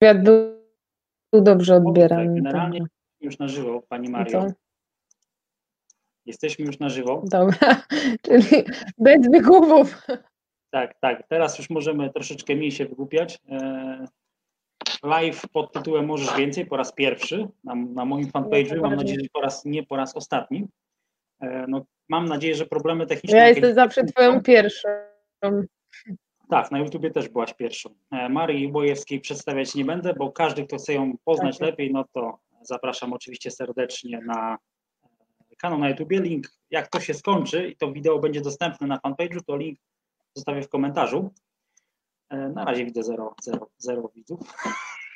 wywiad był, był dobrze odbierany. Generalnie także. już na żywo, Pani Mario. to- Jesteśmy już na żywo. Dobra, czyli bez wygłupów. Tak, tak. Teraz już możemy troszeczkę mniej się wygłupiać. E, Live pod tytułem Możesz Więcej po raz pierwszy na, na moim fanpage'u. Mam nadzieję, że po raz, nie po raz ostatni. E, No, mam nadzieję, że problemy techniczne. Ja jestem zawsze twoją pierwszą. Tak, na YouTubie też byłaś pierwszą. E, Marii Bojewskiej przedstawiać nie będę, bo każdy, kto chce ją poznać Tak. lepiej, no to zapraszam oczywiście serdecznie na e, kanał na YouTubie. Link, jak to się skończy i to wideo będzie dostępne na fanpage'u, to link zostawię w komentarzu. E, Na razie widzę zero, zero, zero widzów.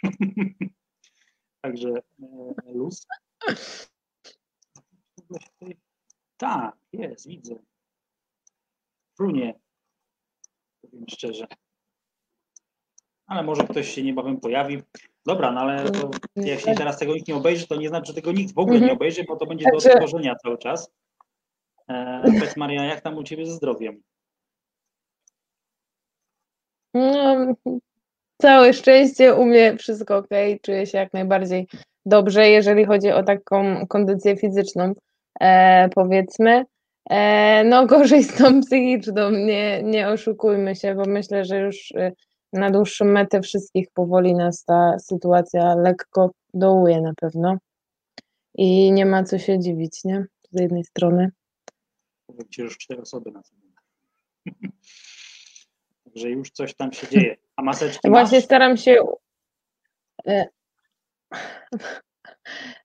Także luz. Tak, jest, widzę. Frunie, powiem szczerze. Ale może ktoś się niebawem pojawi. Dobra, no ale to jeśli teraz tego nikt nie obejrzy, to nie znaczy, że tego nikt w ogóle nie Mhm. obejrzy, bo to będzie do odtworzenia cały czas. E, powiedz Maria, jak tam u Ciebie ze zdrowiem? No, całe szczęście, u mnie wszystko ok, czuję się jak najbardziej dobrze, jeżeli chodzi o taką kondycję fizyczną, e, powiedzmy. E, no gorzej z tą psychiczną, nie, nie oszukujmy się, bo myślę, że już e, na dłuższą metę wszystkich powoli nas ta sytuacja lekko dołuje na pewno. I nie ma co się dziwić, nie? Z jednej strony. Powiem Ci, już cztery osoby na tym. Także już coś tam się dzieje. A maseczki Właśnie masz? staram się.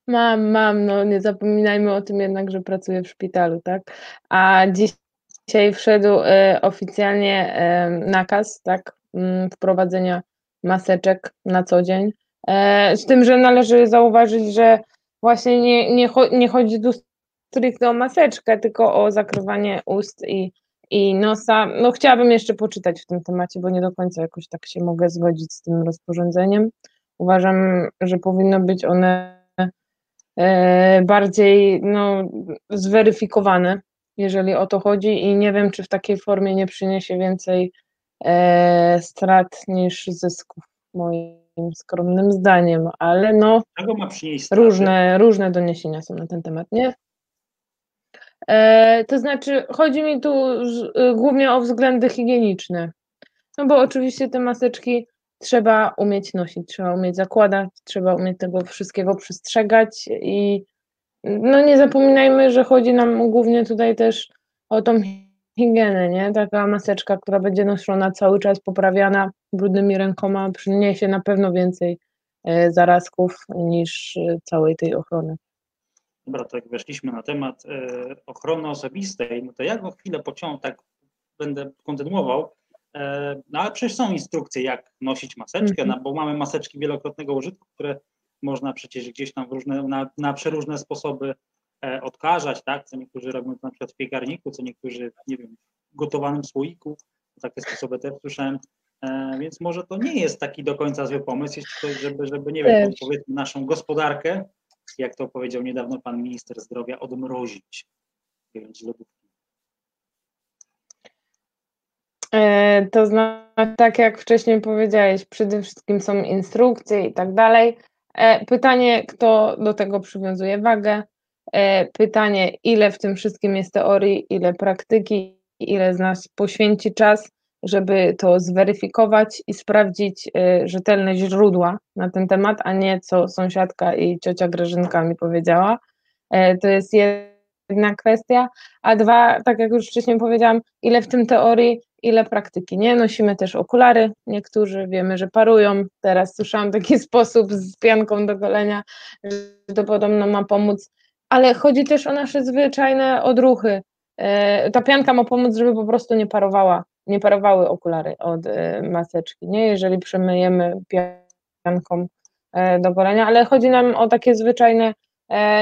Mam, mam, no nie zapominajmy o tym jednak, że pracuję w szpitalu, tak? A dzisiaj wszedł e, oficjalnie e, nakaz, tak, mm, wprowadzenia maseczek na co dzień. E, Z tym, że należy zauważyć, że właśnie nie, nie, cho- nie chodzi tu stricte o maseczkę, tylko o zakrywanie ust i, i nosa. No chciałabym jeszcze poczytać w tym temacie, bo nie do końca jakoś tak się mogę zgodzić z tym rozporządzeniem. Uważam, że powinno być one bardziej no, zweryfikowane, jeżeli o to chodzi i nie wiem, czy w takiej formie nie przyniesie więcej e, strat niż zysków, moim skromnym zdaniem, ale no różne, różne doniesienia są na ten temat, nie? E, to znaczy, chodzi mi tu y, głównie o względy higieniczne. No bo oczywiście te maseczki trzeba umieć nosić, trzeba umieć zakładać, trzeba umieć tego wszystkiego przestrzegać i no nie zapominajmy, że chodzi nam głównie tutaj też o tą higienę, nie? Taka maseczka, która będzie noszona cały czas, poprawiana brudnymi rękoma, przyniesie na pewno więcej e, zarazków niż e, całej tej ochrony. Dobra, to jak weszliśmy na temat e, ochrony osobistej, no to ja go chwilę pociągnę, tak będę kontynuował. E, no ale przecież są instrukcje, jak nosić maseczkę, Mhm. no, bo mamy maseczki wielokrotnego użytku, które można przecież gdzieś tam w różne, na, na przeróżne sposoby e, odkażać, tak? Co niektórzy robią to na przykład w piekarniku, co niektórzy, nie wiem, w gotowanym słoiku. Takie sposoby też słyszałem. E, więc może to nie jest taki do końca zły pomysł, żeby, żeby, nie wiem, powiedzmy naszą gospodarkę, jak to powiedział niedawno pan minister zdrowia, odmrozić. Wyjąć z lodówki. E, To znaczy, tak jak wcześniej powiedziałeś, przede wszystkim są instrukcje i tak dalej. E, Pytanie, kto do tego przywiązuje wagę? E, Pytanie, ile w tym wszystkim jest teorii, ile praktyki, ile z nas poświęci czas, żeby to zweryfikować i sprawdzić e, rzetelne źródła na ten temat, a nie co sąsiadka i ciocia Grażynka mi powiedziała. E, To jest jedna kwestia. A dwa, tak jak już wcześniej powiedziałam, ile w tym teorii, ile praktyki. Nie nosimy też okulary, niektórzy wiemy, że parują. Teraz słyszałam taki sposób z pianką do golenia, że to podobno ma pomóc, ale chodzi też o nasze zwyczajne odruchy. E, Ta pianka ma pomóc, żeby po prostu nie parowała, nie parowały okulary od e, maseczki, nie? Jeżeli przemyjemy pianką e, do golenia, ale chodzi nam o takie zwyczajne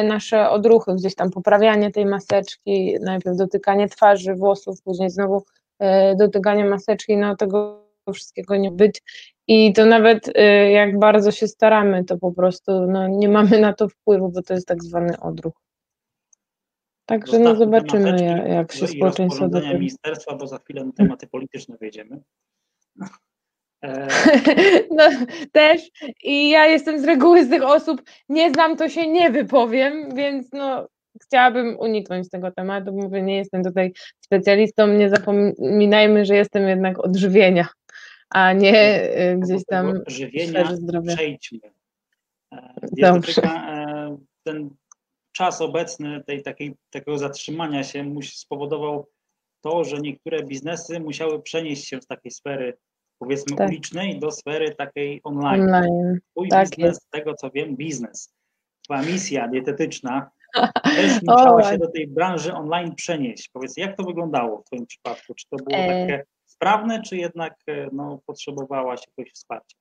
nasze odruchy, gdzieś tam poprawianie tej maseczki, najpierw dotykanie twarzy, włosów, później znowu e, dotykanie maseczki, no tego wszystkiego nie być. I to nawet e, jak bardzo się staramy, to po prostu no, nie mamy na to wpływu, bo to jest tak zwany odruch. Także no Zostawmy te zobaczymy, maseczki jak, się społeczeństwo do tego. ministerstwa, bo za chwilę na tematy polityczne wejdziemy. E, no też i ja jestem z reguły z tych osób, nie znam to się nie wypowiem, więc no chciałabym uniknąć tego tematu, mówię, nie jestem tutaj specjalistą, nie zapominajmy, że jestem jednak od żywienia, a nie y, gdzieś tam żywienia zdrowia. przejdźmy. E, dietetyka, e, ten czas obecny tej, takiej, takiego zatrzymania się spowodował to, że niektóre biznesy musiały przenieść się z takiej sfery powiedzmy tak. ulicznej do sfery takiej online. online. Twój tak biznes, jest. tego co wiem, biznes. Twoja misja dietetyczna też musiała się do tej branży online przenieść. Powiedz, jak to wyglądało w Twoim przypadku? Czy to było e... takie sprawne, czy jednak e, no, potrzebowałaś jakiegoś wsparcia?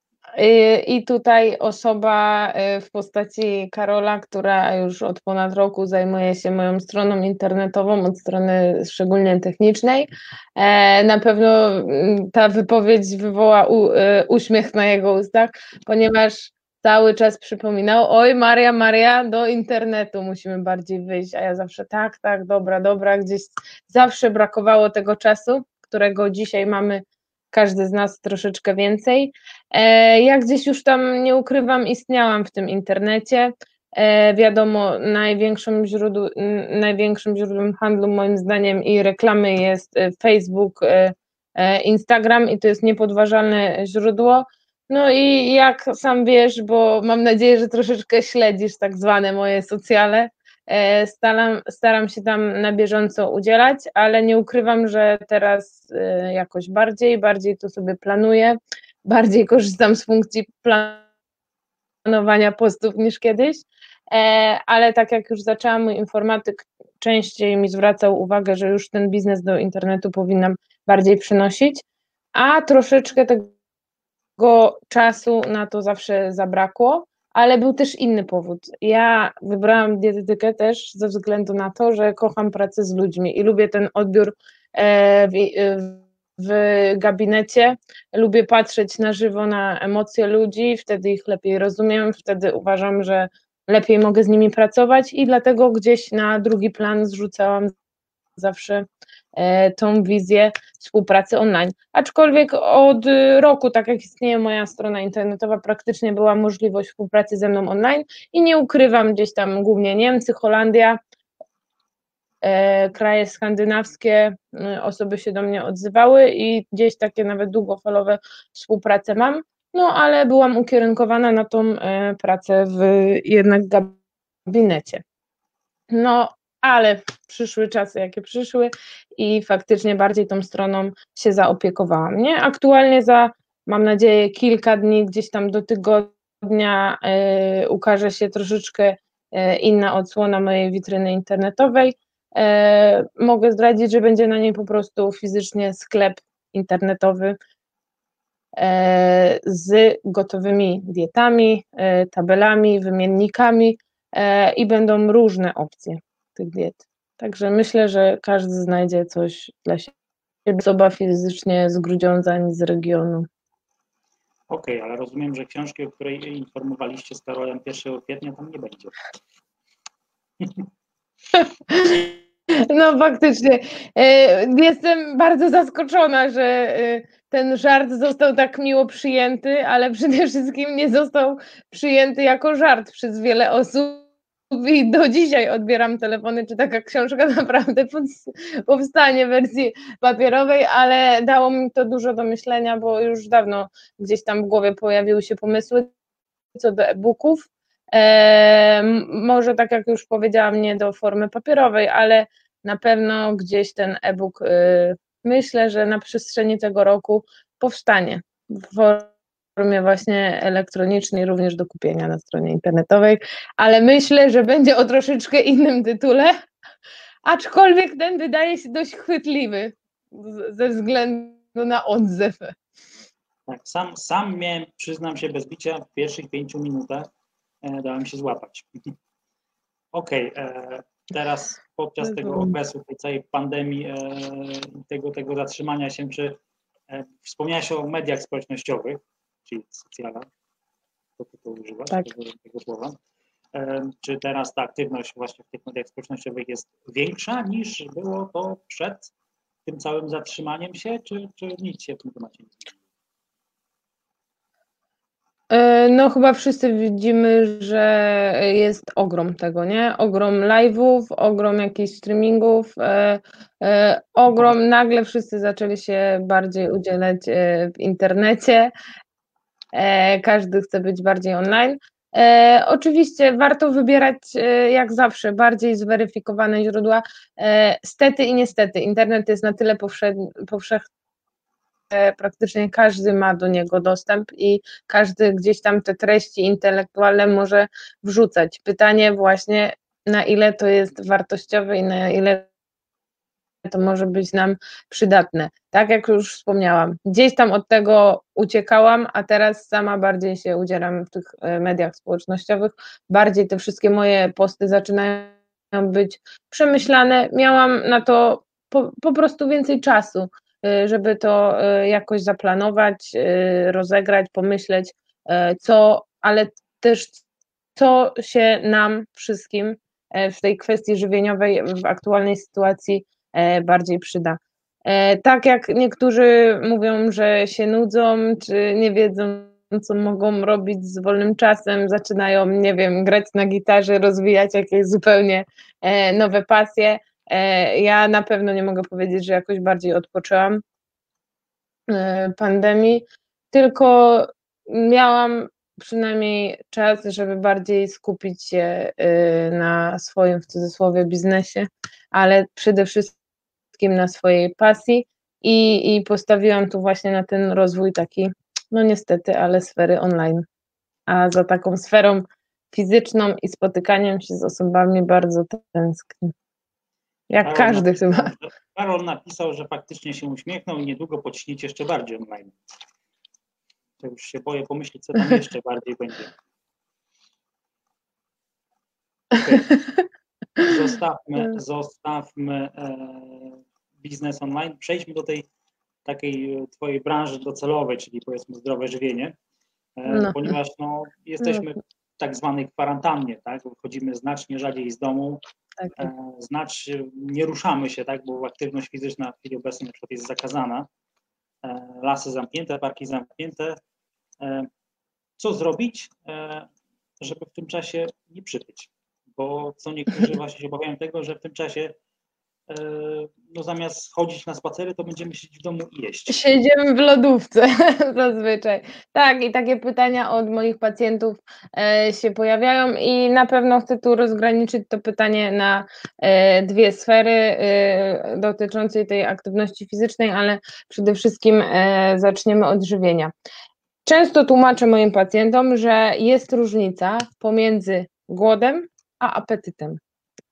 I tutaj osoba w postaci Karola, która już od ponad roku zajmuje się moją stroną internetową od strony szczególnie technicznej. E, na pewno mm, ta wypowiedź wywoła u, uśmiech na jego ustach, ponieważ cały czas przypominał, oj Maria, Maria, do internetu musimy bardziej wyjść, a ja zawsze tak, tak, dobra, dobra, gdzieś zawsze brakowało tego czasu, którego dzisiaj mamy każdy z nas troszeczkę więcej. E, ja gdzieś już tam, nie ukrywam, istniałam w tym internecie. E, wiadomo, największym, źródł, największym źródłem handlu moim zdaniem i reklamy jest e, Facebook, Instagram i to jest niepodważalne źródło. No i jak sam wiesz, bo mam nadzieję, że troszeczkę śledzisz tak zwane moje socjale, E, staram, staram się tam na bieżąco udzielać, ale nie ukrywam, że teraz e, jakoś bardziej, bardziej to sobie planuję, bardziej korzystam z funkcji planowania postów niż kiedyś, e, ale tak jak już zaczęłam, mój informatyk częściej mi zwracał uwagę, że już ten biznes do internetu powinnam bardziej przynosić, a troszeczkę tego czasu na to zawsze zabrakło ale był też inny powód. Ja wybrałam dietetykę też ze względu na to, że kocham pracę z ludźmi i lubię ten odbiór e, w, w gabinecie, lubię patrzeć na żywo na emocje ludzi, wtedy ich lepiej rozumiem, wtedy uważam, że lepiej mogę z nimi pracować i dlatego gdzieś na drugi plan zrzucałam zawsze e, tą wizję współpracy online. Aczkolwiek od roku, tak jak istnieje moja strona internetowa, praktycznie była możliwość współpracy ze mną online i nie ukrywam gdzieś tam głównie Niemcy, Holandia, e, kraje skandynawskie, e, osoby się do mnie odzywały i gdzieś takie nawet długofalowe współprace mam, no ale byłam ukierunkowana na tą pracę w jednak gabinecie. No, ale przyszły czasy, jakie przyszły i faktycznie bardziej tą stroną się zaopiekowałam. Nie? Aktualnie za, mam nadzieję, kilka dni, gdzieś tam do tygodnia y, ukaże się troszeczkę y, inna odsłona mojej witryny internetowej. Y, mogę zdradzić, że będzie na niej po prostu fizycznie sklep internetowy z gotowymi dietami, tabelami, wymiennikami i będą różne opcje tych diet. Także myślę, że każdy znajdzie coś dla siebie. Osoba fizycznie z Grudziądza, z regionu. Okej, okay, ale rozumiem, że książki, o której informowaliście z Karolem 1 kwietnia, tam nie będzie. No faktycznie. E, jestem bardzo zaskoczona, że e, ten żart został tak miło przyjęty, ale przede wszystkim nie został przyjęty jako żart przez wiele osób i do dzisiaj odbieram telefony, czy taka książka naprawdę powstanie w wersji papierowej, ale dało mi to dużo do myślenia, bo już dawno gdzieś tam w głowie pojawiły się pomysły co do e-booków. Może tak jak już powiedziałam, nie do formy papierowej, ale na pewno gdzieś ten e-book y, myślę, że na przestrzeni tego roku powstanie w formie właśnie elektronicznej, również do kupienia na stronie internetowej, ale myślę, że będzie o troszeczkę innym tytule, aczkolwiek ten wydaje się dość chwytliwy ze względu na odzew. Tak, sam, sam miałem, przyznam się bez bicia, w pierwszych pięciu minutach e, dałem się złapać. Okej, okay, e, teraz podczas tego okresu, tej całej pandemii, e, tego, tego zatrzymania się, czy e, wspomniałeś o mediach społecznościowych, czyli socjala, to ty to używasz, tak. tego, tego słowa. Czy teraz ta aktywność właśnie w tych mediach społecznościowych jest większa niż było to przed tym całym zatrzymaniem się, czy, czy nic się w tym temacie nie zmieniło? E, no chyba wszyscy widzimy, że jest ogrom tego, nie? Ogrom live'ów, ogrom jakichś streamingów, e, e, ogrom, nagle wszyscy zaczęli się bardziej udzielać e, w internecie, każdy chce być bardziej online. E, oczywiście warto wybierać, jak zawsze, bardziej zweryfikowane źródła. Stety i niestety, internet jest na tyle powszechny, praktycznie każdy ma do niego dostęp i każdy gdzieś tam te treści intelektualne może wrzucać. Pytanie właśnie, na ile to jest wartościowe i na ile to może być nam przydatne. Tak jak już wspomniałam, gdzieś tam od tego uciekałam, a teraz sama bardziej się udzielam w tych e, mediach społecznościowych. Bardziej te wszystkie moje posty zaczynają być przemyślane. Miałam na to po, po prostu więcej czasu. Y, żeby to y, jakoś zaplanować, rozegrać, pomyśleć, co, ale też co się nam wszystkim w tej kwestii żywieniowej w aktualnej sytuacji bardziej przyda. Tak jak niektórzy mówią, że się nudzą, czy nie wiedzą, co mogą robić z wolnym czasem, zaczynają, nie wiem, grać na gitarze, rozwijać jakieś zupełnie nowe pasje, E, ja na pewno nie mogę powiedzieć, że jakoś bardziej odpoczęłam e, pandemii, tylko miałam przynajmniej czas, żeby bardziej skupić się e, na swoim w cudzysłowie biznesie, ale przede wszystkim na swojej pasji i, i postawiłam tu właśnie na ten rozwój taki, no niestety, ale sfery online. A za taką sferą fizyczną i spotykaniem się z osobami bardzo tęsknię. Jak Karol każdy napisał, chyba. Karol napisał, że faktycznie się uśmiechnął i niedługo pociśniecie jeszcze bardziej online. To już się boję pomyśleć, co tam jeszcze bardziej będzie. Okay. Zostawmy, zostawmy e, biznes online. Przejdźmy do tej takiej twojej branży docelowej, czyli powiedzmy zdrowe żywienie, e, no. ponieważ no, jesteśmy no. w tak zwanej kwarantannie, tak? Wychodzimy znacznie rzadziej z domu, tak. E, znać, nie ruszamy się, tak, bo aktywność fizyczna w chwili obecnej na przykład jest zakazana, e, lasy zamknięte, parki zamknięte. E, co zrobić, żeby w tym czasie nie przytyć? Bo co niektórzy właśnie się obawiają tego, że w tym czasie E, no zamiast chodzić na spacery, to będziemy siedzieć w domu i jeść. Siedziemy w lodówce zazwyczaj. Tak, i takie pytania od moich pacjentów e, się pojawiają i na pewno chcę tu rozgraniczyć to pytanie na e, dwie sfery dotyczącej tej aktywności fizycznej, ale przede wszystkim zaczniemy od żywienia. Często tłumaczę moim pacjentom, że jest różnica pomiędzy głodem a apetytem.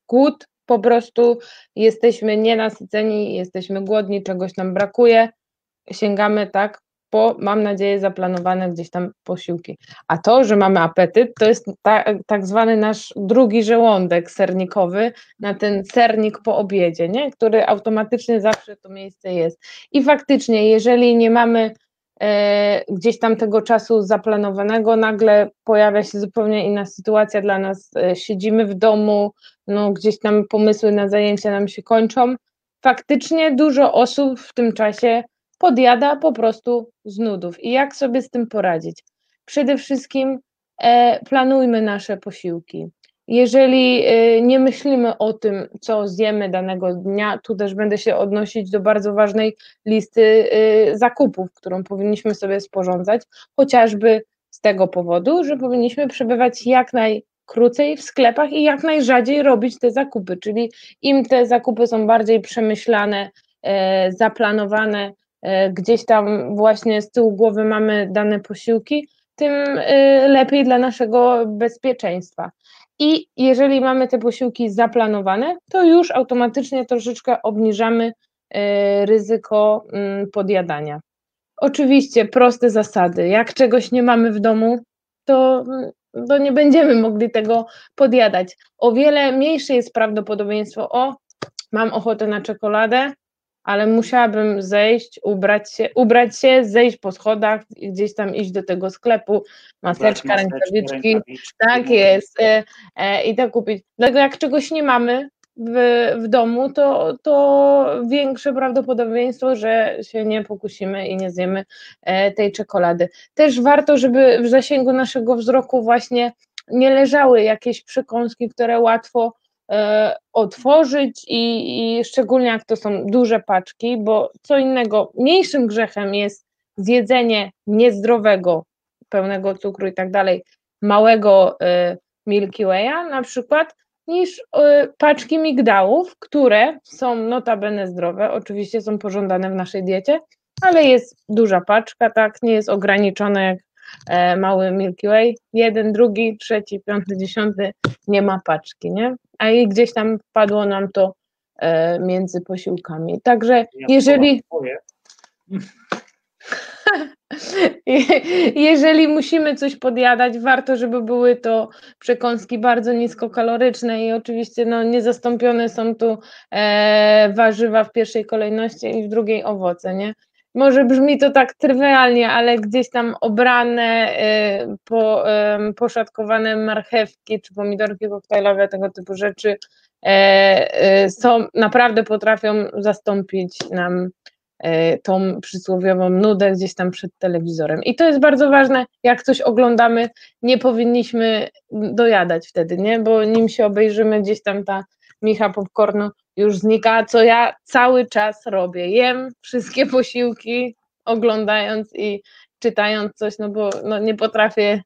Głód po prostu jesteśmy nienasyceni, jesteśmy głodni, czegoś nam brakuje, sięgamy tak po, mam nadzieję, zaplanowane gdzieś tam posiłki. A to, że mamy apetyt, to jest ta, tak zwany nasz drugi żołądek sernikowy, na ten sernik po obiedzie, nie? który automatycznie zawsze to miejsce jest. I faktycznie, jeżeli nie mamy gdzieś tam tego czasu zaplanowanego, nagle pojawia się zupełnie inna sytuacja dla nas. E, siedzimy w domu, no gdzieś tam pomysły na zajęcia nam się kończą. Faktycznie dużo osób w tym czasie podjada po prostu z nudów. I jak sobie z tym poradzić? Przede wszystkim e, planujmy nasze posiłki. Jeżeli y, nie myślimy o tym, co zjemy danego dnia, tu też będę się odnosić do bardzo ważnej listy y, zakupów, którą powinniśmy sobie sporządzać, chociażby z tego powodu, że powinniśmy przebywać jak najkrócej w sklepach i jak najrzadziej robić te zakupy, czyli im te zakupy są bardziej przemyślane, e, zaplanowane, gdzieś tam właśnie z tyłu głowy mamy dane posiłki, tym y, lepiej dla naszego bezpieczeństwa. I jeżeli mamy te posiłki zaplanowane, to już automatycznie troszeczkę obniżamy e, ryzyko mm, podjadania. Oczywiście proste zasady. Jak czegoś nie mamy w domu, to, mm, to nie będziemy mogli tego podjadać. O wiele mniejsze jest prawdopodobieństwo, o, mam ochotę na czekoladę, ale musiałabym zejść, ubrać się, ubrać się, zejść po schodach, gdzieś tam iść do tego sklepu, maseczka, maseczki, rękawiczki, rękawiczki, tak jest, e, e, i tak kupić. Dlatego jak czegoś nie mamy, w, w domu, to, to większe prawdopodobieństwo, że się nie pokusimy i nie zjemy e, tej czekolady. Też warto, żeby w zasięgu naszego wzroku właśnie nie leżały jakieś przekąski, które łatwo otworzyć i, i szczególnie jak to są duże paczki, bo co innego, mniejszym grzechem jest zjedzenie niezdrowego, pełnego cukru i tak dalej, małego y, Milky Way'a na przykład, niż y, paczki migdałów, które są notabene zdrowe, oczywiście są pożądane w naszej diecie, ale jest duża paczka, tak, nie jest ograniczone jak e, mały Milky Way, jeden, drugi, trzeci, piąty, dziesiąty, nie ma paczki, nie? A i gdzieś tam padło nam to e, między posiłkami. Także jeżeli... Jeżeli musimy coś podjadać, warto, żeby były to przekąski bardzo niskokaloryczne i oczywiście no, niezastąpione są tu e, warzywa w pierwszej kolejności i w drugiej owoce, nie? Może brzmi to tak trywialnie, ale gdzieś tam obrane, e, po, e, poszatkowane marchewki czy pomidorki koktajlowe, tego typu rzeczy e, są, naprawdę potrafią zastąpić nam tą przysłowiową nudę gdzieś tam przed telewizorem. I to jest bardzo ważne, jak coś oglądamy, nie powinniśmy dojadać wtedy, nie? Bo nim się obejrzymy, gdzieś tam ta micha popcornu już znika, co ja cały czas robię. Jem wszystkie posiłki, oglądając i czytając coś, no bo no nie potrafię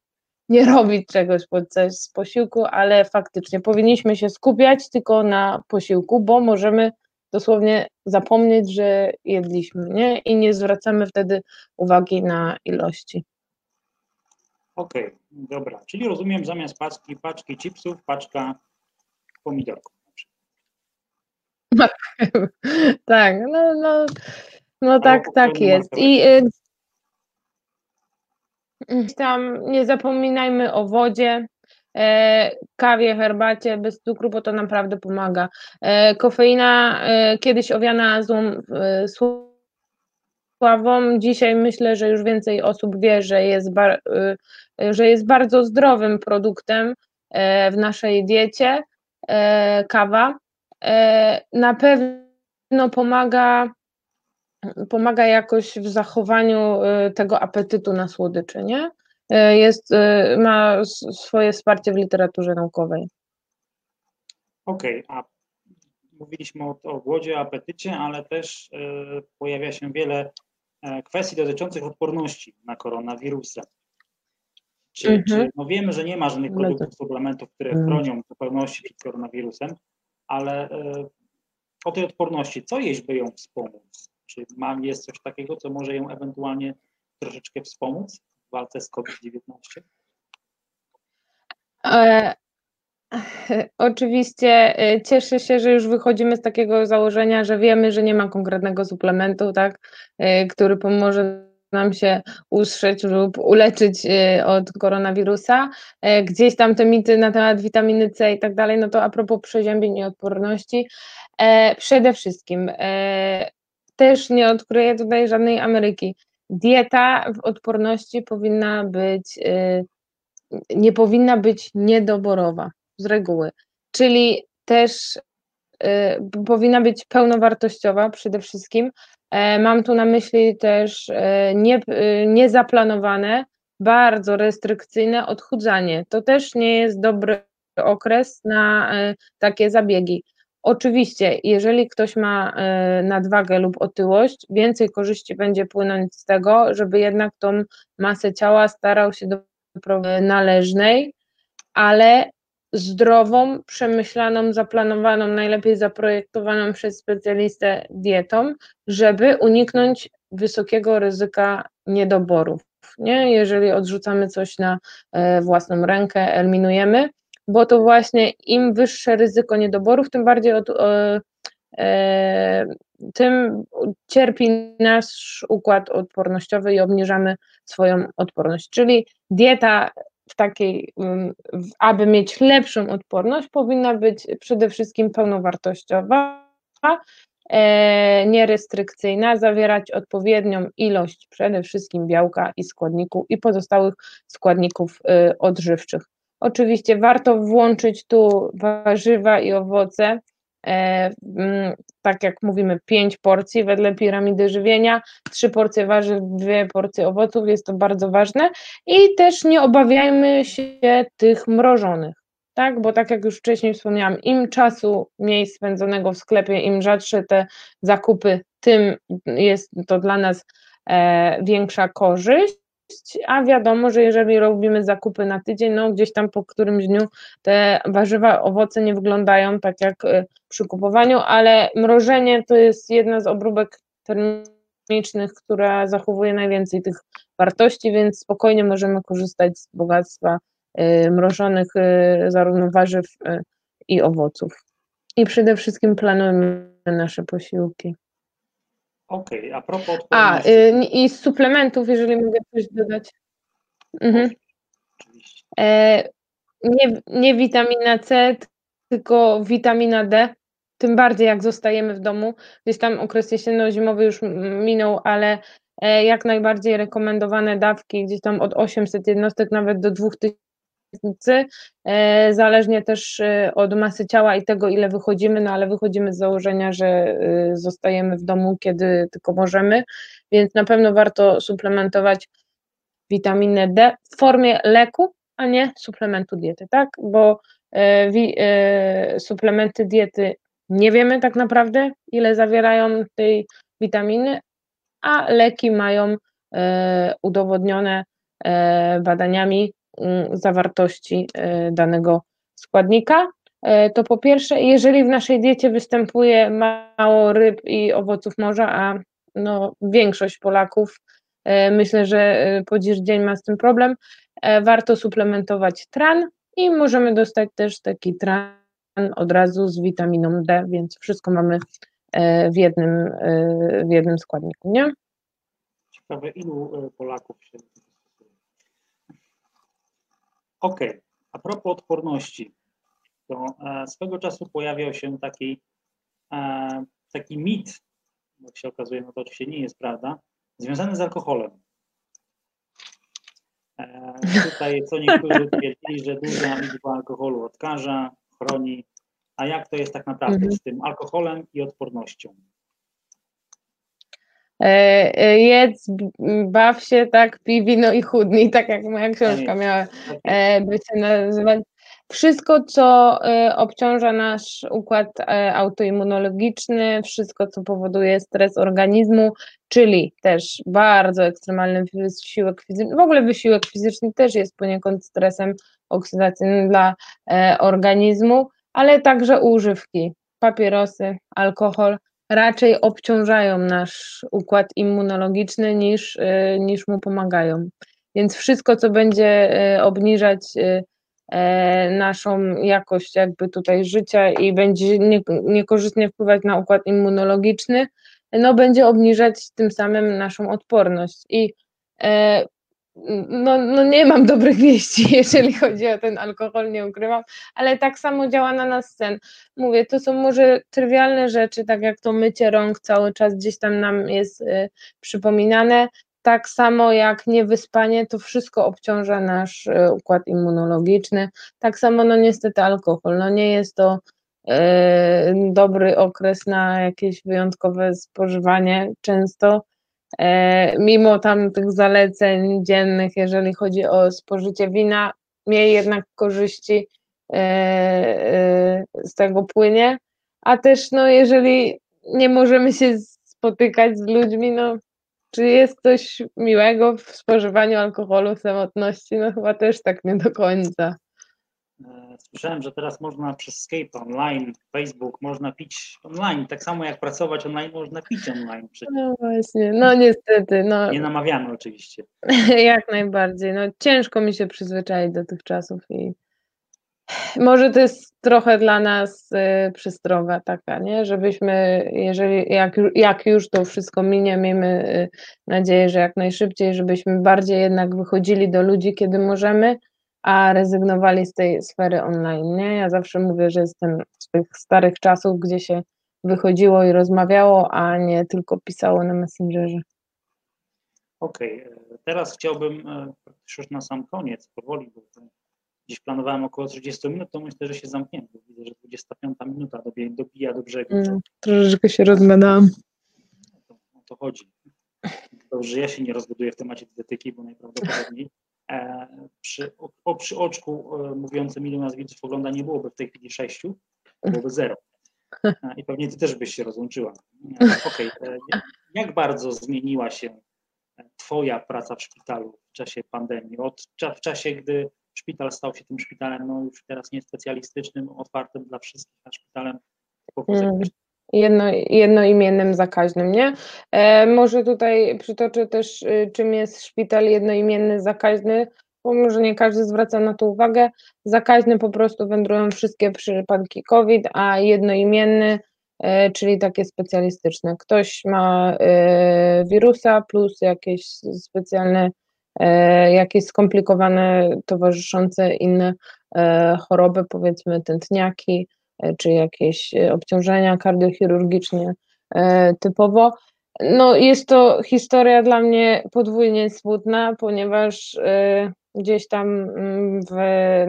nie robić czegoś podczas z posiłku, ale faktycznie powinniśmy się skupiać tylko na posiłku, bo możemy dosłownie zapomnieć, że jedliśmy, nie? I nie zwracamy wtedy uwagi na ilości. Okej, okay, dobra. Czyli rozumiem, zamiast paczki, paczki chipsów, paczka pomidorków. tak, no, no, no tak, tak jest. I y, tam nie zapominajmy o wodzie, E, kawie, herbacie bez cukru, bo to naprawdę pomaga. E, kofeina e, kiedyś owiana złą sławą, dzisiaj myślę, że już więcej osób wie, że jest, że jest bardzo zdrowym produktem w naszej diecie kawa. Na pewno pomaga pomaga jakoś w zachowaniu tego apetytu na słodycze, nie? E, jest, e, ma swoje wsparcie w literaturze naukowej. Okej, okay, a mówiliśmy o, o głodzie, apetycie, ale też e, pojawia się wiele kwestii dotyczących odporności na koronawirusa. Czy, mhm. czy, no wiemy, że nie ma żadnych no produktów, suplementów, które mhm. chronią w zupełności przed koronawirusem, ale o tej odporności, co jeść, by ją wspomóc? Czy mam, jest coś takiego, co może ją ewentualnie troszeczkę wspomóc? w walce z COVID-19? E, oczywiście e, cieszę się, że już wychodzimy z takiego założenia, że wiemy, że nie ma konkretnego suplementu, tak, e, który pomoże nam się ustrzec lub uleczyć e, od koronawirusa. Gdzieś tam te mity na temat witaminy C i tak dalej, no to a propos przeziębień i odporności, przede wszystkim też nie odkryję tutaj żadnej Ameryki dieta w odporności powinna być, y, nie powinna być niedoborowa z reguły, czyli też y, powinna być pełnowartościowa przede wszystkim. E, mam tu na myśli też e, nie, y, niezaplanowane, bardzo restrykcyjne odchudzanie. To też nie jest dobry okres na e, takie zabiegi. Oczywiście, jeżeli ktoś ma e, nadwagę lub otyłość, więcej korzyści będzie płynąć z tego, żeby jednak tą masę ciała starał się do należnej, ale zdrową, przemyślaną, zaplanowaną, najlepiej zaprojektowaną przez specjalistę dietą, żeby uniknąć wysokiego ryzyka niedoborów. Nie? Jeżeli odrzucamy coś na e, własną rękę, eliminujemy, bo to właśnie im wyższe ryzyko niedoborów, tym bardziej od, e, e, tym cierpi nasz układ odpornościowy i obniżamy swoją odporność. Czyli dieta w takiej, aby mieć lepszą odporność, powinna być przede wszystkim pełnowartościowa, e, nierestrykcyjna, zawierać odpowiednią ilość przede wszystkim białka i składników i pozostałych składników odżywczych. Oczywiście warto włączyć tu warzywa i owoce, tak jak mówimy, pięć porcji wedle piramidy żywienia, trzy porcje warzyw, dwie porcje owoców, jest to bardzo ważne. I też nie obawiajmy się tych mrożonych, tak, bo tak jak już wcześniej wspomniałam, im czasu mniej spędzonego w sklepie, im rzadsze te zakupy, tym jest to dla nas e, większa korzyść, a wiadomo, że jeżeli robimy zakupy na tydzień, no gdzieś tam po którymś dniu te warzywa, owoce nie wyglądają tak jak e, przy kupowaniu, ale mrożenie to jest jedna z obróbek termicznych, która zachowuje najwięcej tych wartości, więc spokojnie możemy korzystać z bogactwa e, mrożonych e, zarówno warzyw i owoców. I przede wszystkim planujemy nasze posiłki. Okej, okay, a propos A, y, i z suplementów, jeżeli mogę coś dodać. Mhm. E, nie, nie witamina C, tylko witamina D. Tym bardziej jak zostajemy w domu. Gdzieś tam okres jesienno-zimowy już minął, ale e, jak najbardziej rekomendowane dawki, gdzieś tam od 800 jednostek nawet do 2000 E, zależnie też e, od masy ciała i tego, ile wychodzimy, no ale wychodzimy z założenia, że e, zostajemy w domu, kiedy tylko możemy, więc na pewno warto suplementować witaminę D w formie leku, a nie suplementu diety, tak? Bo suplementy diety nie wiemy tak naprawdę, ile zawierają tej witaminy, a leki mają udowodnione badaniami zawartości e, danego składnika. E, to po pierwsze, jeżeli w naszej diecie występuje mało ryb i owoców morza, a no, większość Polaków e, myślę, że po dziś dzień ma z tym problem, warto suplementować tran i możemy dostać też taki tran od razu z witaminą D, więc wszystko mamy w jednym, w jednym składniku, nie? Ciekawe, ilu Polaków się Ok, a propos odporności, to e, swego czasu pojawiał się taki, e, taki mit, jak się okazuje, no to oczywiście nie jest prawda, związany z alkoholem. E, tutaj co niektórzy twierdzili, że duża liczba alkoholu odkaża, chroni, a jak to jest tak naprawdę mhm. z tym alkoholem i odpornością? E, e, jedz, baw się, tak, pij wino i chudnij, tak jak moja książka miała e, by się nazywać. Wszystko, co obciąża nasz układ autoimmunologiczny, wszystko, co powoduje stres organizmu, czyli też bardzo ekstremalny wysiłek fizyczny, w ogóle wysiłek fizyczny też jest poniekąd stresem oksydacyjnym dla organizmu, ale także używki, papierosy, alkohol, raczej obciążają nasz układ immunologiczny niż, y, niż mu pomagają. Więc wszystko, co będzie y, obniżać y, e, naszą jakość jakby tutaj życia i będzie niekorzystnie wpływać na układ immunologiczny, no będzie obniżać tym samym naszą odporność. I e, no, no nie mam dobrych wieści, jeżeli chodzi o ten alkohol, nie ukrywam, ale tak samo działa na nas sen. Mówię, to są może trywialne rzeczy, tak jak to mycie rąk cały czas gdzieś tam nam jest y, przypominane, tak samo jak niewyspanie, to wszystko obciąża nasz y, układ immunologiczny. Tak samo, no niestety, alkohol. No nie jest to y, dobry okres na jakieś wyjątkowe spożywanie często mimo tam tych zaleceń dziennych, jeżeli chodzi o spożycie wina, miej jednak korzyści e, e, z tego płynie, a też no jeżeli nie możemy się spotykać z ludźmi, no czy jest coś miłego w spożywaniu alkoholu w samotności? No chyba też tak nie do końca. E, słyszałem, że teraz można przez Skype online, Facebook, można pić online. Tak samo jak pracować online, można pić online. Przecież. No właśnie, no niestety. No. Nie namawiamy oczywiście. jak najbardziej. No ciężko mi się przyzwyczaić do tych czasów i może to jest trochę dla nas y, przystroga taka, nie? Żebyśmy, jeżeli, jak, jak już to wszystko minie, miejmy y, nadzieję, że jak najszybciej, żebyśmy bardziej jednak wychodzili do ludzi, kiedy możemy, a rezygnowali z tej sfery online. Nie? Ja zawsze mówię, że jestem z tych starych czasów, gdzie się wychodziło i rozmawiało, a nie tylko pisało na Messengerze. Okej, okay. teraz chciałbym, e, już na sam koniec, powoli, bo Dziś planowałem około 30 minut, to myślę, że się zamkniemy. Widzę, że 25 minuta dobija, dobija do brzegu. Mm, troszeczkę się rozgadałam. O to, o to chodzi. Dobrze, że ja się nie rozgaduję w temacie dietetyki, bo najprawdopodobniej e, przy, o, przy oczku e, mówiącym ilu nas widzów ogląda nie byłoby w tej chwili sześciu, byłoby zero. E, I pewnie ty też byś się rozłączyła. E, Okej, okay. E, jak bardzo zmieniła się twoja praca w szpitalu w czasie pandemii? Od, w czasie, gdy szpital stał się tym szpitalem, no już teraz nie specjalistycznym, otwartym dla wszystkich, a szpitalem mm, jedno, jednoimiennym zakaźnym, nie? E, może tutaj przytoczę też, y, czym jest szpital jednoimienny zakaźny, bo może nie każdy zwraca na to uwagę. Zakaźny po prostu wędrują wszystkie przypadki COVID, a jednoimienny, e, czyli takie specjalistyczne. Ktoś ma e, wirusa plus jakieś specjalne E, jakieś skomplikowane, towarzyszące inne e, choroby, powiedzmy tętniaki, czy jakieś obciążenia kardiochirurgiczne typowo. No, jest to historia dla mnie podwójnie smutna, ponieważ gdzieś tam mm, w,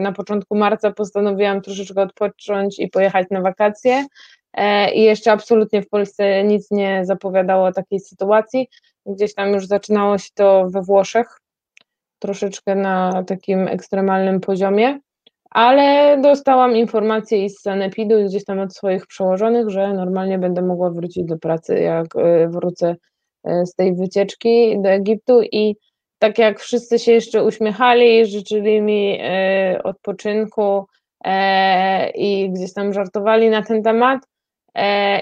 na początku marca postanowiłam troszeczkę odpocząć i pojechać na wakacje. I jeszcze absolutnie w Polsce nic nie zapowiadało takiej sytuacji. Gdzieś tam już zaczynało się to we Włoszech, troszeczkę na takim ekstremalnym poziomie, ale dostałam informację i z Sanepidu i gdzieś tam od swoich przełożonych, że normalnie będę mogła wrócić do pracy, jak e, wrócę e, z tej wycieczki do Egiptu. I tak jak wszyscy się jeszcze uśmiechali, życzyli mi e, odpoczynku i gdzieś tam żartowali na ten temat,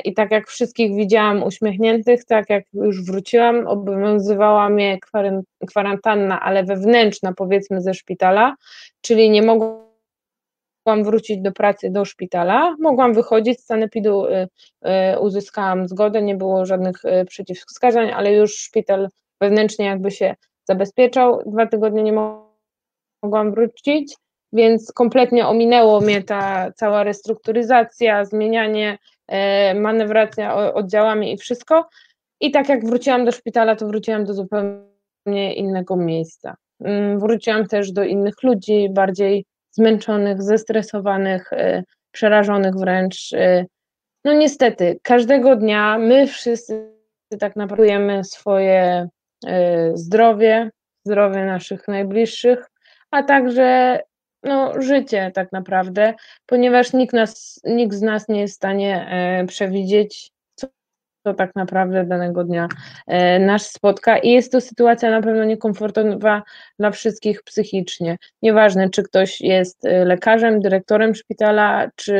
I tak jak wszystkich widziałam uśmiechniętych, tak jak już wróciłam, obowiązywała mnie kwarantanna, ale wewnętrzna, powiedzmy, ze szpitala, czyli nie mogłam wrócić do pracy do szpitala. Mogłam wychodzić z sanepidu, y, y, uzyskałam zgodę, nie było żadnych y, przeciwwskazań, ale już szpital wewnętrznie jakby się zabezpieczał. Dwa tygodnie nie mogłam wrócić, więc kompletnie ominęło mnie ta cała restrukturyzacja, zmienianie manewracja oddziałami i wszystko. I tak jak wróciłam do szpitala, to wróciłam do zupełnie innego miejsca. Mm, wróciłam też do innych ludzi, bardziej zmęczonych, zestresowanych, e, przerażonych wręcz. E, no niestety, każdego dnia my wszyscy tak naprawdę swoje zdrowie, zdrowie naszych najbliższych, a także no, życie tak naprawdę, ponieważ nikt, nas, nikt z nas nie jest w stanie przewidzieć, co tak naprawdę danego dnia e, nas spotka i jest to sytuacja na pewno niekomfortowa dla wszystkich psychicznie. Nieważne, czy ktoś jest e, lekarzem, dyrektorem szpitala, czy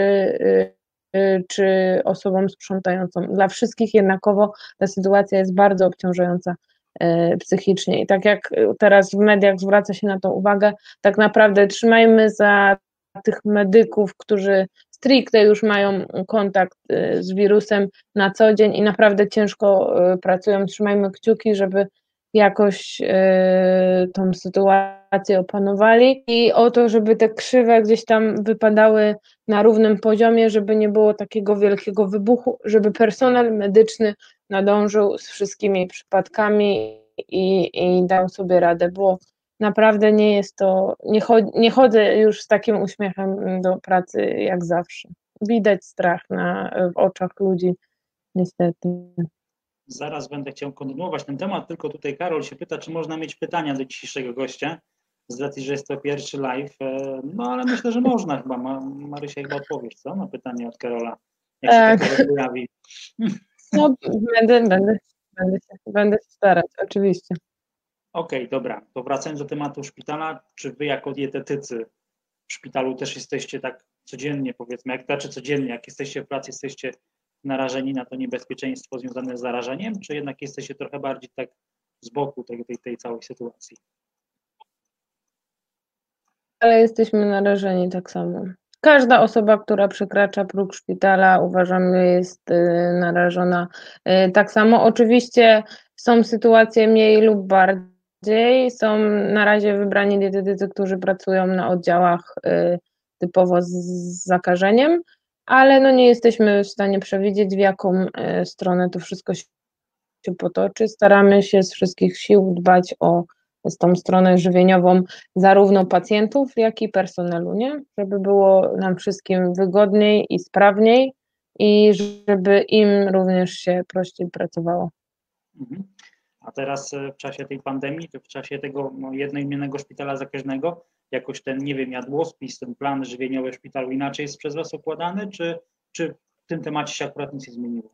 czy osobą sprzątającą. Dla wszystkich jednakowo ta sytuacja jest bardzo obciążająca E, psychicznie. I tak jak teraz w mediach zwraca się na to uwagę, tak naprawdę trzymajmy za tych medyków, którzy stricte już mają kontakt e, z wirusem na co dzień i naprawdę ciężko e, pracują. Trzymajmy kciuki, żeby jakoś tą sytuację opanowali i o to, żeby te krzywe gdzieś tam wypadały na równym poziomie, żeby nie było takiego wielkiego wybuchu, żeby personel medyczny nadążył z wszystkimi przypadkami i, i dał sobie radę, bo naprawdę nie jest to, nie, nie chodzę już z takim uśmiechem do pracy jak zawsze. Widać strach na, w oczach ludzi, niestety. Zaraz będę chciał kontynuować ten temat, tylko tutaj Karol się pyta, czy można mieć pytania do dzisiejszego gościa, z racji, że jest to pierwszy live. E, no ale myślę, że można chyba. Marysia chyba odpowiesz, co? Na pytanie od Karola. Jak tak. się to pojawi. No, będę, będę, będę, się, będę się starać, oczywiście. Okej, okay, dobra. To wracając do tematu szpitala, czy wy jako dietetycy w szpitalu też jesteście tak codziennie, powiedzmy, jak znaczy codziennie, jak jesteście w pracy, jesteście narażeni na to niebezpieczeństwo związane z zarażeniem, czy jednak jesteście trochę bardziej tak z boku tej, tej, tej całej sytuacji? Ale jesteśmy narażeni tak samo. Każda osoba, która przekracza próg szpitala, uważam, jest y, narażona y, tak samo. Oczywiście są sytuacje mniej lub bardziej. Są na razie wybrani dietetycy, którzy pracują na oddziałach y, typowo z zakażeniem, ale no nie jesteśmy w stanie przewidzieć, w jaką stronę to wszystko się potoczy. Staramy się z wszystkich sił dbać o tą stronę żywieniową zarówno pacjentów, jak i personelu, nie? Żeby było nam wszystkim wygodniej i sprawniej i żeby im również się prościej pracowało. Mhm. A teraz e, w czasie tej pandemii, czy w czasie tego no, jednoimiennego szpitala zakaźnego, jakoś ten, nie wiem, jadłospis, ten plan żywieniowy szpitalu inaczej jest przez Was układany, czy, czy w tym temacie się akurat nic nie zmieniło?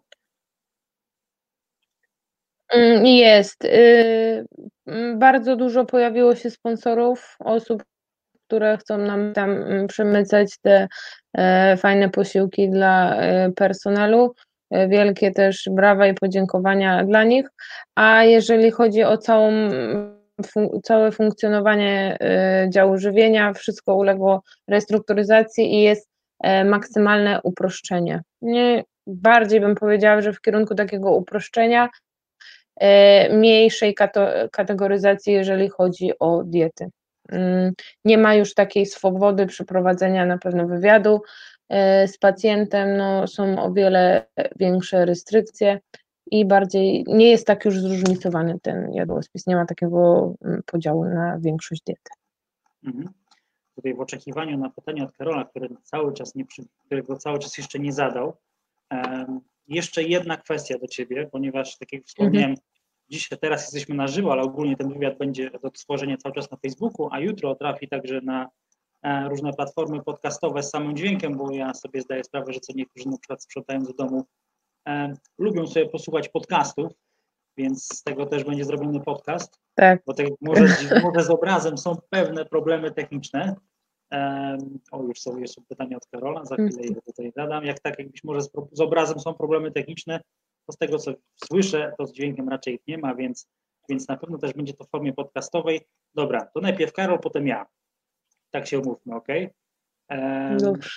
Mm, jest. Y, mm, bardzo dużo pojawiło się sponsorów, osób, które chcą nam tam mm, przemycać te e, fajne posiłki dla e, personelu. E, wielkie też brawa i podziękowania dla nich. A jeżeli chodzi o całą, całe funkcjonowanie działu żywienia, wszystko uległo restrukturyzacji i jest maksymalne uproszczenie. Nie, bardziej bym powiedziała, że w kierunku takiego uproszczenia, E, mniejszej kategoryzacji, jeżeli chodzi o diety. Mm, nie ma już takiej swobody przeprowadzenia na pewno wywiadu e, z pacjentem, no, są o wiele większe restrykcje i bardziej nie jest tak już zróżnicowany ten jadłospis, nie ma takiego mm, podziału na większość diety. Mhm. Tutaj w oczekiwaniu na pytanie od Karola, który cały czas nie, którego cały czas jeszcze nie zadał, jeszcze jedna kwestia do Ciebie, ponieważ tak jak wspomniałem, mhm. dzisiaj, teraz jesteśmy na żywo, ale ogólnie ten wywiad będzie do stworzenia cały czas na Facebooku, a jutro trafi także na e, różne platformy podcastowe z samym dźwiękiem, bo ja sobie zdaję sprawę, że co niektórzy na przykład sprzątając do domu e, lubią sobie posłuchać podcastów, więc z tego też będzie zrobiony podcast. Tak. Bo tak może, może z obrazem są pewne problemy techniczne, o, już są, jeszcze pytania od Karola, za chwilę je tutaj zadam. Jak tak, jakbyś może z, z, obrazem są problemy techniczne, to z tego, co słyszę, to z dźwiękiem raczej ich nie ma, więc, więc na pewno też będzie to w formie podcastowej. Dobra, to najpierw Karol, potem ja. Tak się umówmy, ok?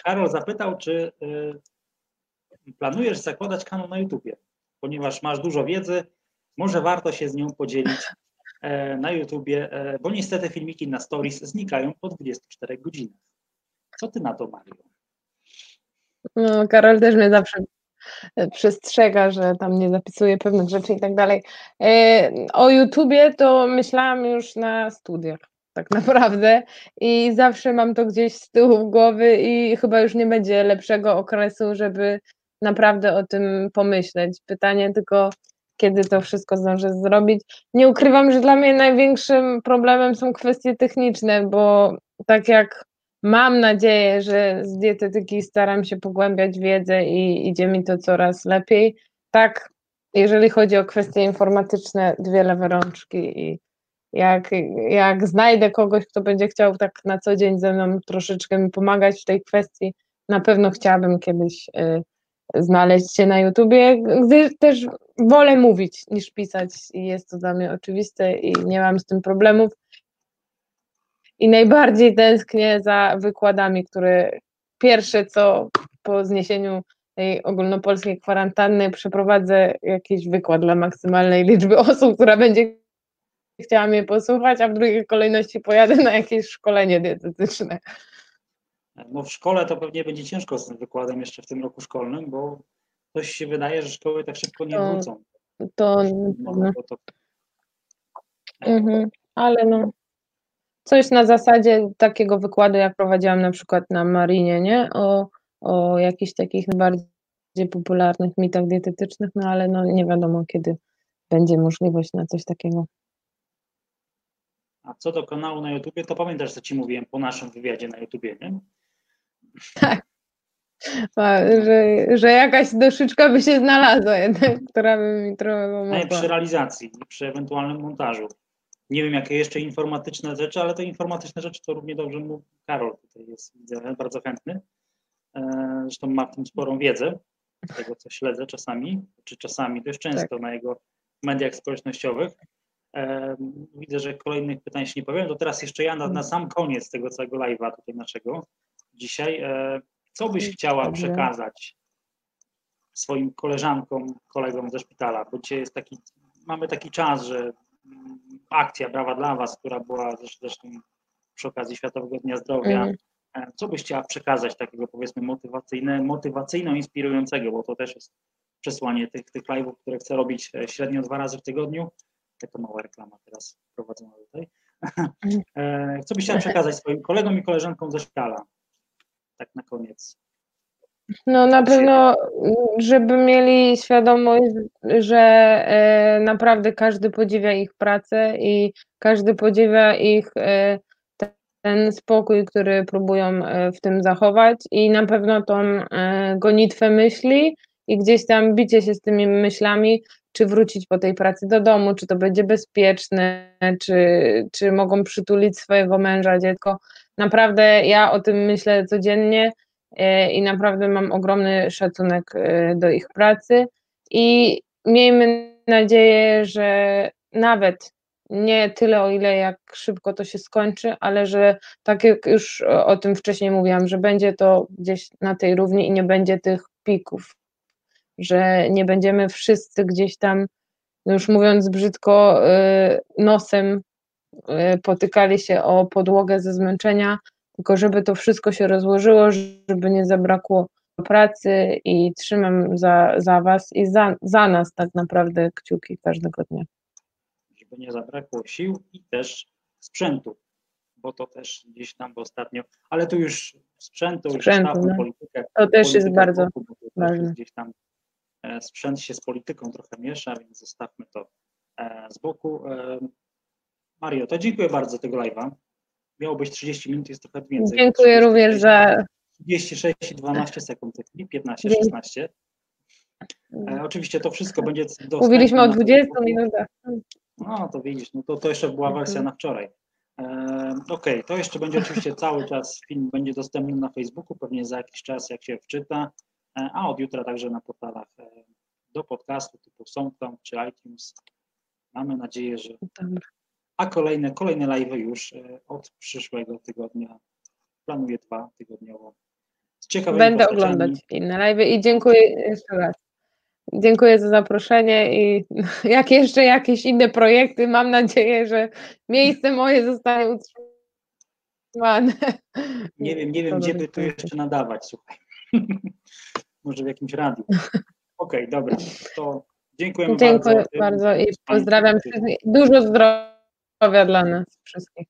Karol zapytał, czy y, planujesz zakładać kanał na YouTubie, ponieważ masz dużo wiedzy, może warto się z nią podzielić E, na YouTubie, e, bo niestety filmiki na stories znikają po 24 godzinach. Co ty na to, Mario? No, Karol też mnie zawsze e, przestrzega, że tam nie zapisuję pewnych rzeczy i tak dalej. O YouTubie to myślałam już na studiach, tak naprawdę, i zawsze mam to gdzieś z tyłu głowy i chyba już nie będzie lepszego okresu, żeby naprawdę o tym pomyśleć. Pytanie tylko, kiedy to wszystko zdążę zrobić. Nie ukrywam, że dla mnie największym problemem są kwestie techniczne, bo tak jak mam nadzieję, że z dietetyki staram się pogłębiać wiedzę i idzie mi to coraz lepiej, tak jeżeli chodzi o kwestie informatyczne, dwie lewe rączki i jak, jak znajdę kogoś, kto będzie chciał tak na co dzień ze mną troszeczkę mi pomagać w tej kwestii, na pewno chciałabym kiedyś y, znaleźć się na YouTubie, gdyż też wolę mówić niż pisać i jest to dla mnie oczywiste i nie mam z tym problemów. I najbardziej tęsknię za wykładami, które pierwsze co po zniesieniu tej ogólnopolskiej kwarantanny przeprowadzę jakiś wykład dla maksymalnej liczby osób, która będzie chciała mnie posłuchać, a w drugiej kolejności pojadę na jakieś szkolenie dietetyczne. No w szkole to pewnie będzie ciężko z tym wykładem jeszcze w tym roku szkolnym, bo coś się wydaje, że szkoły tak szybko nie to, wrócą. To, no, to mhm, ale no coś na zasadzie takiego wykładu, jak prowadziłam na przykład na Marinie, nie? O, o jakichś takich najbardziej popularnych mitach dietetycznych, no ale no nie wiadomo kiedy będzie możliwość na coś takiego. A co do kanału na YouTubie, to pamiętasz, co Ci mówiłem po naszym wywiadzie na YouTubie, nie? Tak. Że, że jakaś doszyczka by się znalazła jednak, która by mi trochę pomogła. No przy realizacji, przy ewentualnym montażu. Nie wiem, jakie jeszcze informatyczne rzeczy, ale te informatyczne rzeczy to równie dobrze mu Karol tutaj jest, widzę, bardzo chętny. E, zresztą ma w tym sporą wiedzę, tego co śledzę czasami, czy czasami dość często tak. na jego mediach społecznościowych. E, widzę, że kolejnych pytań się nie powiem. To teraz jeszcze ja na, na sam koniec tego całego live'a tutaj naszego dzisiaj. E, co byś chciała przekazać swoim koleżankom, kolegom ze szpitala? Bo dzisiaj jest taki, mamy taki czas, że akcja Brawa dla Was, która była zresztą przy okazji Światowego Dnia Zdrowia, mm. co byś chciała przekazać takiego powiedzmy motywacyjne, motywacyjno-inspirującego, bo to też jest przesłanie tych, tych live'ów, które chcę robić e, średnio dwa razy w tygodniu. Taka mała reklama teraz prowadzona tutaj. E, co byś chciała przekazać swoim kolegom i koleżankom ze szpitala? Tak na koniec. No na pewno, żeby mieli świadomość, że e, naprawdę każdy podziwia ich pracę i każdy podziwia ich e, ten spokój, który próbują w tym zachować i na pewno tą gonitwę myśli i gdzieś tam bicie się z tymi myślami, czy wrócić po tej pracy do domu, czy to będzie bezpieczne, czy, czy mogą przytulić swojego męża, dziecko. Naprawdę ja o tym myślę codziennie E, i naprawdę mam ogromny szacunek e, do ich pracy i miejmy nadzieję, że nawet nie tyle o ile jak szybko to się skończy, ale że tak jak już o tym wcześniej mówiłam, że będzie to gdzieś na tej równi i nie będzie tych pików, że nie będziemy wszyscy gdzieś tam, no już mówiąc brzydko, e, nosem potykali się o podłogę ze zmęczenia, tylko żeby to wszystko się rozłożyło, żeby nie zabrakło pracy i trzymam za, za Was i za, za nas tak naprawdę kciuki każdego dnia. Żeby nie zabrakło sił i też sprzętu, bo to też gdzieś tam ostatnio, ale tu już sprzętu, sprzętu już no. politykę. To też jest bardzo ważne. Gdzieś tam sprzęt się z polityką trochę miesza, więc zostawmy to e, z boku. E, Mario, to dziękuję bardzo tego live'a miało być 30 minut, jest trochę więcej. Dziękuję również za... 36 i 12 sekund, 15, 16. E, oczywiście to wszystko będzie dostępne. Mówiliśmy o 20 minutach. No to widzisz, no to, to jeszcze była wersja na wczoraj. E, Okej, okay, to jeszcze będzie oczywiście cały czas film będzie dostępny na Facebooku, pewnie za jakiś czas jak się wczyta, e, a od jutra także na portalach e, do podcastu typu SoundCloud czy iTunes. Mamy nadzieję, że a kolejne, kolejne live już e, od przyszłego tygodnia. Planuję dwa tygodniowo. Będę oglądać inne live i dziękuję jeszcze raz. Dziękuję za zaproszenie i jak jeszcze jakieś inne projekty, mam nadzieję, że miejsce moje zostanie utrzymane. Nie wiem, nie wiem, gdzie by to jeszcze nadawać, słuchaj. Może w jakimś radiu. Okej, okay, dobra. To dziękuję, dziękuję bardzo. bardzo i pozdrawiam. Dużo zdrowia dla nas wszystkich.